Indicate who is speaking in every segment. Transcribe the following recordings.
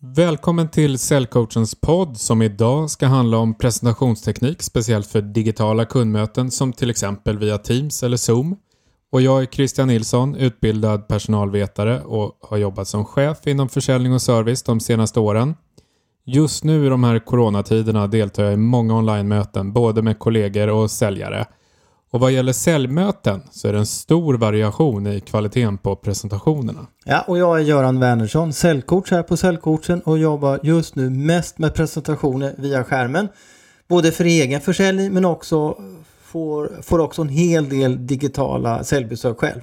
Speaker 1: Välkommen till Säljcoachens podd som idag ska handla om presentationsteknik speciellt för digitala kundmöten som till exempel via Teams eller Zoom. Och jag är Christian Nilsson, utbildad personalvetare och har jobbat som chef inom försäljning och service de senaste åren. Just nu i de här coronatiderna deltar jag i många online-möten både med kollegor och säljare. Och vad gäller säljmöten så är det en stor variation i kvaliteten på presentationerna.
Speaker 2: Ja, och jag är Göran Wernersson, säljcoach här på Säljcoachen och jobbar just nu mest med presentationer via skärmen. Både för egen försäljning men också får, får också en hel del digitala säljbesök själv.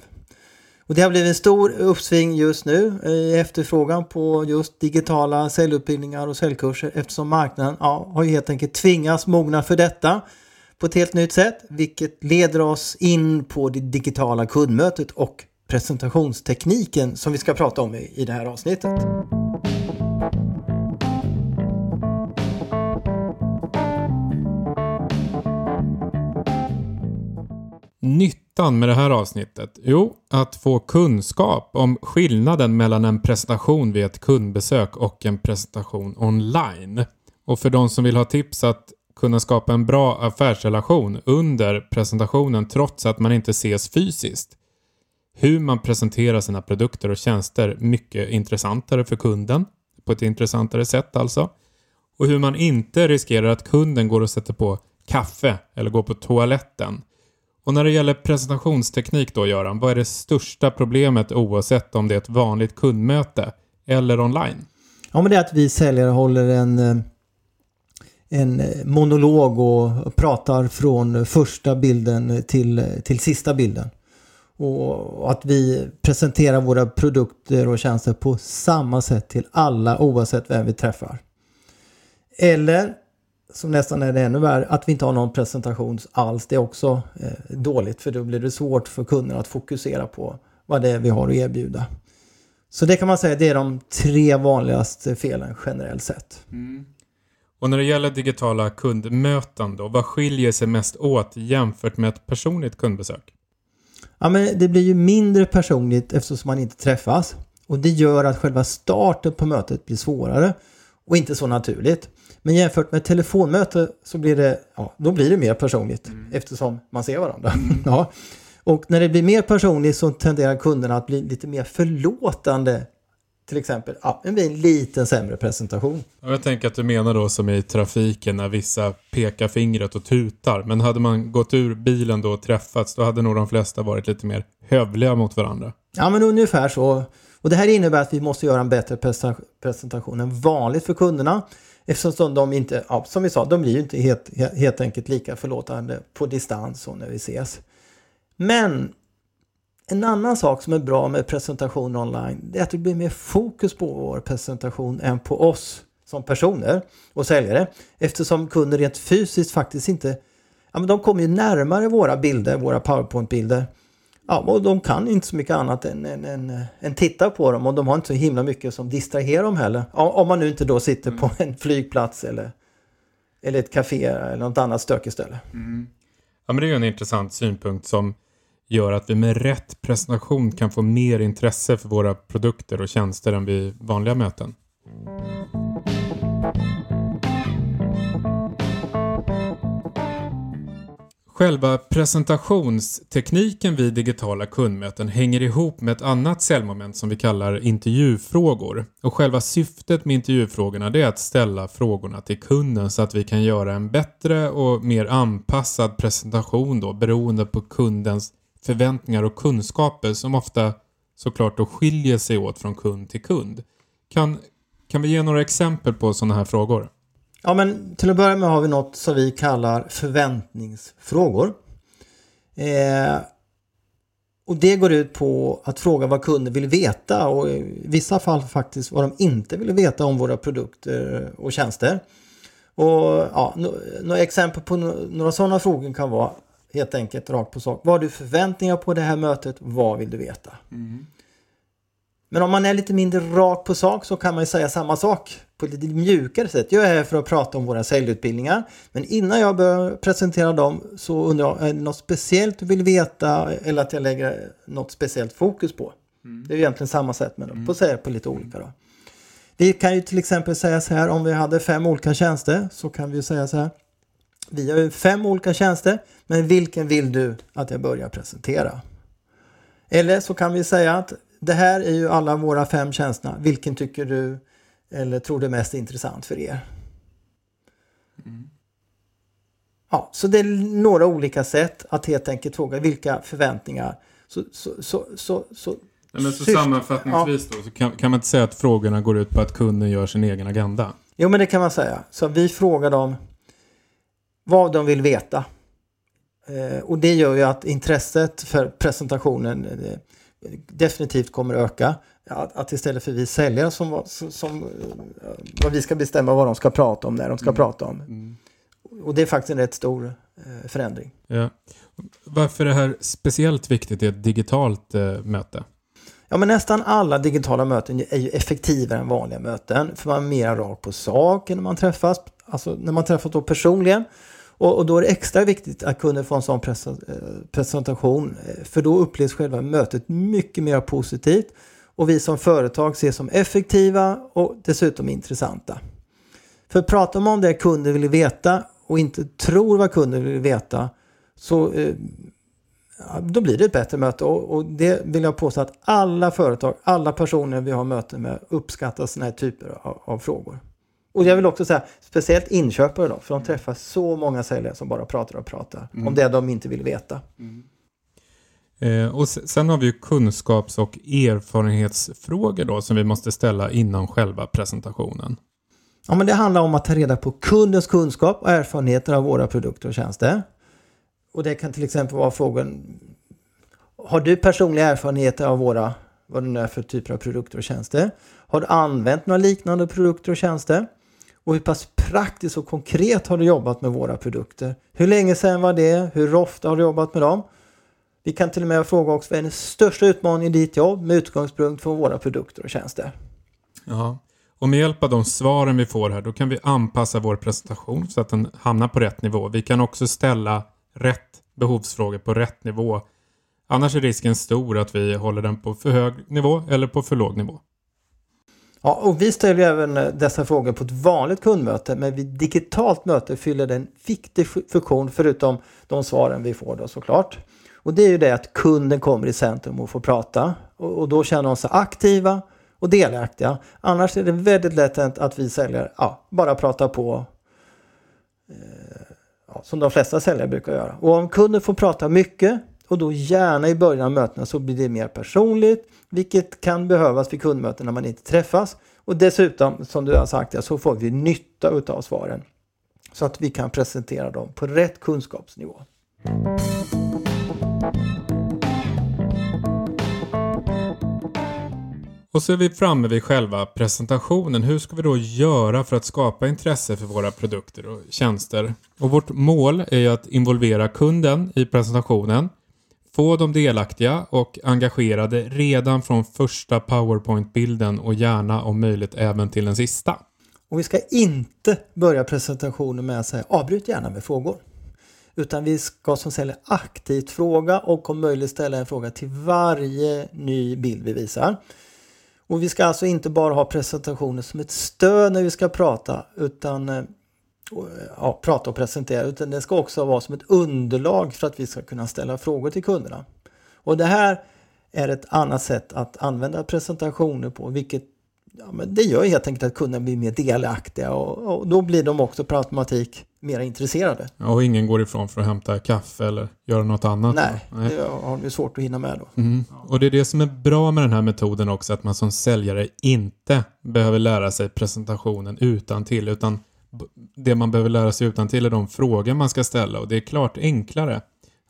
Speaker 2: Och det har blivit en stor uppsving just nu eh, i efterfrågan på just digitala säljutbildningar och säljkurser eftersom marknaden ja, har ju helt enkelt tvingats mogna för detta på ett helt nytt sätt, vilket leder oss in på det digitala kundmötet och presentationstekniken som vi ska prata om i, i det här avsnittet.
Speaker 1: Nyttan med det här avsnittet? Jo, att få kunskap om skillnaden mellan en presentation vid ett kundbesök och en presentation online. Och för de som vill ha tips att kunna skapa en bra affärsrelation under presentationen trots att man inte ses fysiskt. Hur man presenterar sina produkter och tjänster mycket intressantare för kunden, på ett intressantare sätt alltså. Och hur man inte riskerar att kunden går och sätter på kaffe eller går på toaletten. Och när det gäller presentationsteknik då Göran, vad är det största problemet oavsett om det är ett vanligt kundmöte eller online?
Speaker 2: Ja men det är att vi säljare håller en eh, en eh, monolog och pratar från första bilden till, till sista bilden. Och att vi presenterar våra produkter och tjänster på samma sätt till alla oavsett vem vi träffar. Eller, som nästan är det ännu värre, att vi inte har någon presentation alls. Det är också eh, dåligt för då blir det svårt för kunderna att fokusera på vad det är vi har att erbjuda. Så det kan man säga det är de tre vanligaste felen generellt sett. Mm.
Speaker 1: Och när det gäller digitala kundmöten då, vad skiljer sig mest åt jämfört med ett personligt kundbesök?
Speaker 2: Ja, men det blir ju mindre personligt eftersom man inte träffas. Och det gör att själva starten på mötet blir svårare och inte så naturligt. Men jämfört med ett telefonmöte så blir det, ja, då blir det mer personligt mm. eftersom man ser varandra. Mm. ja. Och när det blir mer personligt så tenderar kunderna att bli lite mer förlåtande till exempel ja, en liten sämre presentation.
Speaker 1: Jag tänker att du menar då som i trafiken när vissa pekar fingret och tutar. Men hade man gått ur bilen då och träffats då hade nog de flesta varit lite mer hövliga mot varandra.
Speaker 2: Ja men ungefär så. Och det här innebär att vi måste göra en bättre presentation än vanligt för kunderna. Eftersom de inte, ja, som vi sa, de blir ju inte helt, helt enkelt lika förlåtande på distans och när vi ses. Men en annan sak som är bra med presentation online är att det blir mer fokus på vår presentation än på oss som personer och säljare. Eftersom kunder rent fysiskt faktiskt inte, ja men de kommer ju närmare våra bilder, våra powerpoint-bilder. Ja, och de kan inte så mycket annat än, än, än, än titta på dem och de har inte så himla mycket som distraherar dem heller. Om man nu inte då sitter på en flygplats eller, eller ett café eller något annat stökigt ställe. Mm.
Speaker 1: Ja, men det är ju en intressant synpunkt som gör att vi med rätt presentation kan få mer intresse för våra produkter och tjänster än vid vanliga möten. Själva presentationstekniken vid digitala kundmöten hänger ihop med ett annat säljmoment som vi kallar intervjufrågor. Och själva syftet med intervjufrågorna är att ställa frågorna till kunden så att vi kan göra en bättre och mer anpassad presentation då beroende på kundens förväntningar och kunskaper som ofta såklart då skiljer sig åt från kund till kund. Kan, kan vi ge några exempel på sådana här frågor?
Speaker 2: Ja, men till att börja med har vi något som vi kallar förväntningsfrågor. Eh, och det går ut på att fråga vad kunden vill veta och i vissa fall faktiskt vad de inte vill veta om våra produkter och tjänster. Och ja, några exempel på några sådana frågor kan vara Helt enkelt rakt på sak. Vad har du förväntningar på det här mötet? Vad vill du veta? Mm. Men om man är lite mindre rak på sak så kan man ju säga samma sak på ett lite mjukare sätt. Jag är här för att prata om våra säljutbildningar. Men innan jag börjar presentera dem så undrar jag, är det något speciellt du vill veta eller att jag lägger något speciellt fokus på? Mm. Det är egentligen samma sätt men mm. på säga på lite olika då. Vi kan ju till exempel säga så här om vi hade fem olika tjänster så kan vi säga så här. Vi har ju fem olika tjänster men vilken vill du att jag börjar presentera? Eller så kan vi säga att det här är ju alla våra fem tjänster. Vilken tycker du eller tror du är mest intressant för er? Mm. Ja, så det är några olika sätt att helt enkelt fråga vilka förväntningar. Så, så, så, så, så,
Speaker 1: men så sammanfattningsvis ja. då, så kan, kan man inte säga att frågorna går ut på att kunden gör sin egen agenda?
Speaker 2: Jo, men det kan man säga. Så vi frågar dem vad de vill veta. Eh, och det gör ju att intresset för presentationen eh, definitivt kommer öka. Att, att istället för vi säljare som, som, eh, vad vi ska bestämma vad de ska prata om när de ska mm. prata om. Mm. Och det är faktiskt en rätt stor förändring.
Speaker 1: Ja. Varför är det här speciellt viktigt i ett digitalt eh, möte?
Speaker 2: Ja, men nästan alla digitala möten är ju effektivare än vanliga möten. För man är mer rak på sak när man träffas. Alltså när man träffas då personligen. Och, och, då är det extra viktigt att kunna få en sån eh, presentation. Eh, för då upplevs själva mötet mycket mer positivt. Och vi som företag ses som effektiva och dessutom intressanta. För pratar man om det kunden vill veta och inte tror vad kunden vill veta så eh, då blir det ett bättre möte och, och, det vill jag påstå att alla företag, alla personer vi har möten med uppskattar sådana här typer av, av, frågor. Och jag vill också säga speciellt inköpare då, för de träffar så många säljare som bara pratar och pratar mm. om det de inte vill veta. Mm.
Speaker 1: Eh, och sen har vi ju kunskaps och erfarenhetsfrågor då som vi måste ställa inom själva presentationen.
Speaker 2: Ja, men det handlar om att ta reda på kundens kunskap och erfarenheter av våra produkter och tjänster. Och det kan till exempel vara frågan Har du personliga erfarenheter av våra, vad det nu är för typer av produkter och tjänster? Har du använt några liknande produkter och tjänster? Och hur pass praktiskt och konkret har du jobbat med våra produkter? Hur länge sedan var det? Hur ofta har du jobbat med dem? Vi kan till och med fråga också vad är den största utmaningen i ditt jobb med utgångspunkt från våra produkter och tjänster?
Speaker 1: Ja, och med hjälp av de svaren vi får här då kan vi anpassa vår presentation så att den hamnar på rätt nivå. Vi kan också ställa rätt behovsfrågor på rätt nivå. Annars är risken stor att vi håller den på för hög nivå eller på för låg nivå.
Speaker 2: Ja, och vi ställer även eh, dessa frågor på ett vanligt kundmöte men vid digitalt möte fyller en viktig funktion förutom de svaren vi får då såklart. Och det är ju det att kunden kommer i centrum och får prata och, och då känner de sig aktiva och delaktiga. Annars är det väldigt lätt att vi säljare ja, bara pratar på eh, ja, som de flesta säljare brukar göra. Och om kunden får prata mycket och då gärna i början av mötena så blir det mer personligt, vilket kan behövas vid kundmöten när man inte träffas. Och dessutom, som du har sagt, så får vi nytta utav svaren. Så att vi kan presentera dem på rätt kunskapsnivå.
Speaker 1: Och så är vi framme vid själva presentationen. Hur ska vi då göra för att skapa intresse för våra produkter och tjänster? Och vårt mål är ju att involvera kunden i presentationen, få dem delaktiga och engagerade redan från första PowerPoint-bilden och gärna om möjligt även till den sista.
Speaker 2: Och vi ska inte börja presentationen med att säga avbryt gärna med frågor. Utan vi ska som säljare aktivt fråga och om möjligt ställa en fråga till varje ny bild vi visar. Och vi ska alltså inte bara ha presentationen som ett stöd när vi ska prata utan eh, eh, ja, prata och presentera utan det ska också vara som ett underlag för att vi ska kunna ställa frågor till kunderna. Och det här är ett annat sätt att använda presentationer på vilket ja, men det gör helt enkelt att kunderna blir mer delaktiga och, och då blir de också per automatik mer intresserade.
Speaker 1: Ja, och ingen går ifrån för att hämta kaffe eller göra något annat?
Speaker 2: Nej, Nej. det har vi svårt att hinna med då.
Speaker 1: Mm. Och det är det som är bra med den här metoden också, att man som säljare inte behöver lära sig presentationen utan till utan det man behöver lära sig utan till är de frågor man ska ställa och det är klart enklare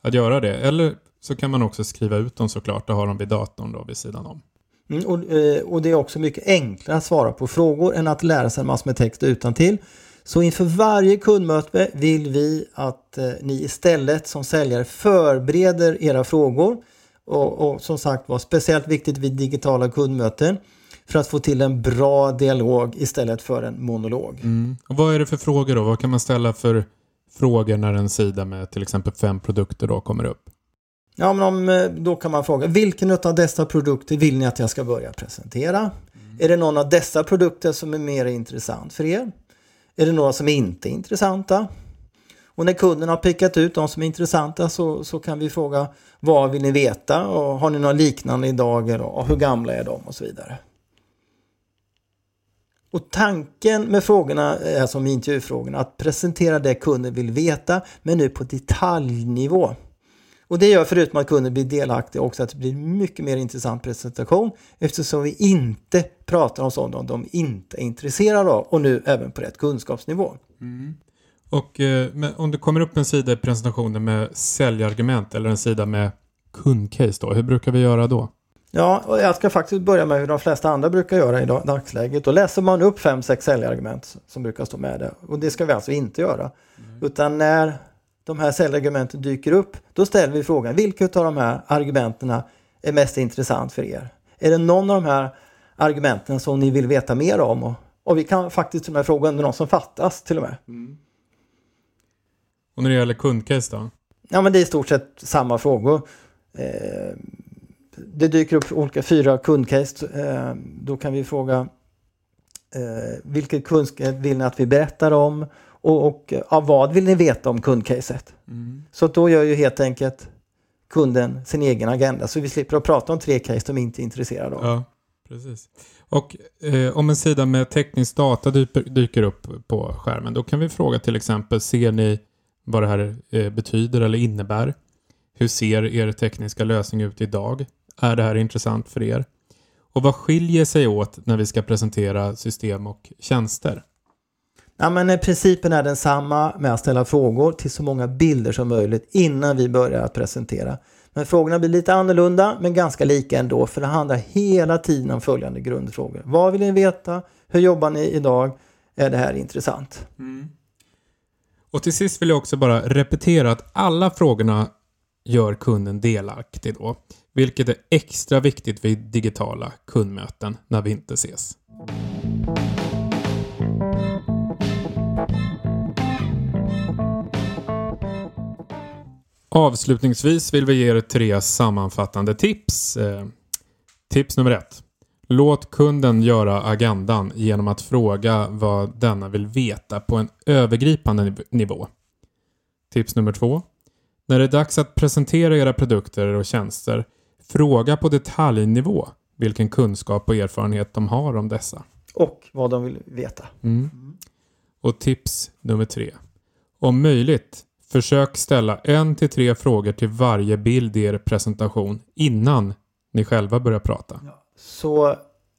Speaker 1: att göra det. Eller så kan man också skriva ut dem såklart och ha dem vid datorn då vid sidan om.
Speaker 2: Mm, och, eh, och, det är också mycket enklare att svara på frågor än att lära sig en massa med text utan till. Så inför varje kundmöte vill vi att eh, ni istället som säljare förbereder era frågor. Och, och som sagt var speciellt viktigt vid digitala kundmöten för att få till en bra dialog istället för en monolog.
Speaker 1: Mm. Och vad är det för frågor då? Vad kan man ställa för frågor när en sida med till exempel fem produkter då kommer upp?
Speaker 2: Ja, men om, eh, då kan man fråga vilken av dessa produkter vill ni att jag ska börja presentera? Mm. Är det någon av dessa produkter som är mer intressant för er? Är det några som inte är intressanta? Och när kunden har pekat ut de som är intressanta så, så kan vi fråga vad vill ni veta och har ni några liknande idag och hur gamla är de och så vidare. Och tanken med frågorna eh, alltså är som intervjufrågorna att presentera det kunden vill veta men nu på detaljnivå. Och det gör förutom att kunden blir delaktig också att det blir mycket mer intressant presentation eftersom vi inte pratar om sådant de inte är intresserade av och nu även på rätt kunskapsnivå.
Speaker 1: Mm. Och eh, om det kommer upp en sida i presentationen med säljargument eller en sida med kundcase då, hur brukar vi göra då?
Speaker 2: Ja, och jag ska faktiskt börja med hur de flesta andra brukar göra i dagsläget. Då läser man upp fem, sex säljargument som brukar stå med där. Och det ska vi alltså inte göra. Mm. Utan när de här säljargumenten dyker upp, då ställer vi frågan vilket av de här argumenten är mest intressant för er? Är det någon av de här argumenten som ni vill veta mer om? Och, och vi kan faktiskt till och med fråga om det är någon som fattas till och med. Mm.
Speaker 1: Och när det gäller kundcase då?
Speaker 2: Ja men det är i stort sett samma frågor. Eh, det dyker upp olika fyra kundcase. Eh, då kan vi fråga eh, vilket kundcase vill ni att vi berättar om? Och, och ja, vad vill ni veta om kundcaset? Mm. Så då gör ju helt enkelt kunden sin egen agenda så vi slipper att prata om tre case de inte är intresserade av.
Speaker 1: Ja, precis. Och eh, om en sida med teknisk data dyker, dyker upp på skärmen då kan vi fråga till exempel ser ni vad det här eh, betyder eller innebär? Hur ser er tekniska lösning ut idag? Är det här intressant för er? Och vad skiljer sig åt när vi ska presentera system och tjänster?
Speaker 2: Ja, men eh, principen är densamma med att ställa frågor till så många bilder som möjligt innan vi börjar att presentera. Men frågorna blir lite annorlunda men ganska lika ändå för det handlar hela tiden om följande grundfrågor. Vad vill ni veta? Hur jobbar ni idag? Är det här intressant? Mm.
Speaker 1: Och till sist vill jag också bara repetera att alla frågorna gör kunden delaktig då. Vilket är extra viktigt vid digitala kundmöten när vi inte ses. Avslutningsvis vill vi ge er tre sammanfattande tips. Eh, tips nummer ett. Låt kunden göra agendan genom att fråga vad denna vill veta på en övergripande nivå. Tips nummer två. När det är dags att presentera era produkter och tjänster, fråga på detaljnivå vilken kunskap och erfarenhet de har om dessa.
Speaker 2: Och vad de vill veta.
Speaker 1: Mm. Och tips nummer tre. Om möjligt, försök ställa en till tre frågor till varje bild i er presentation innan ni själva börjar prata. Ja.
Speaker 2: Så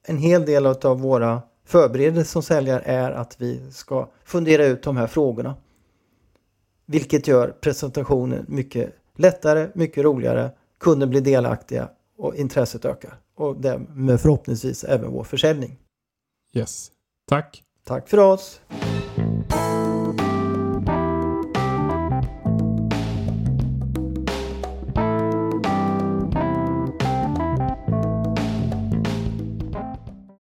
Speaker 2: en hel del av våra förberedelser som säljare är att vi ska fundera ut de här frågorna. Vilket gör presentationen mycket lättare, mycket roligare. Kunden blir delaktiga och intresset ökar. Och därmed förhoppningsvis även vår försäljning.
Speaker 1: Yes. Tack.
Speaker 2: Tack för oss.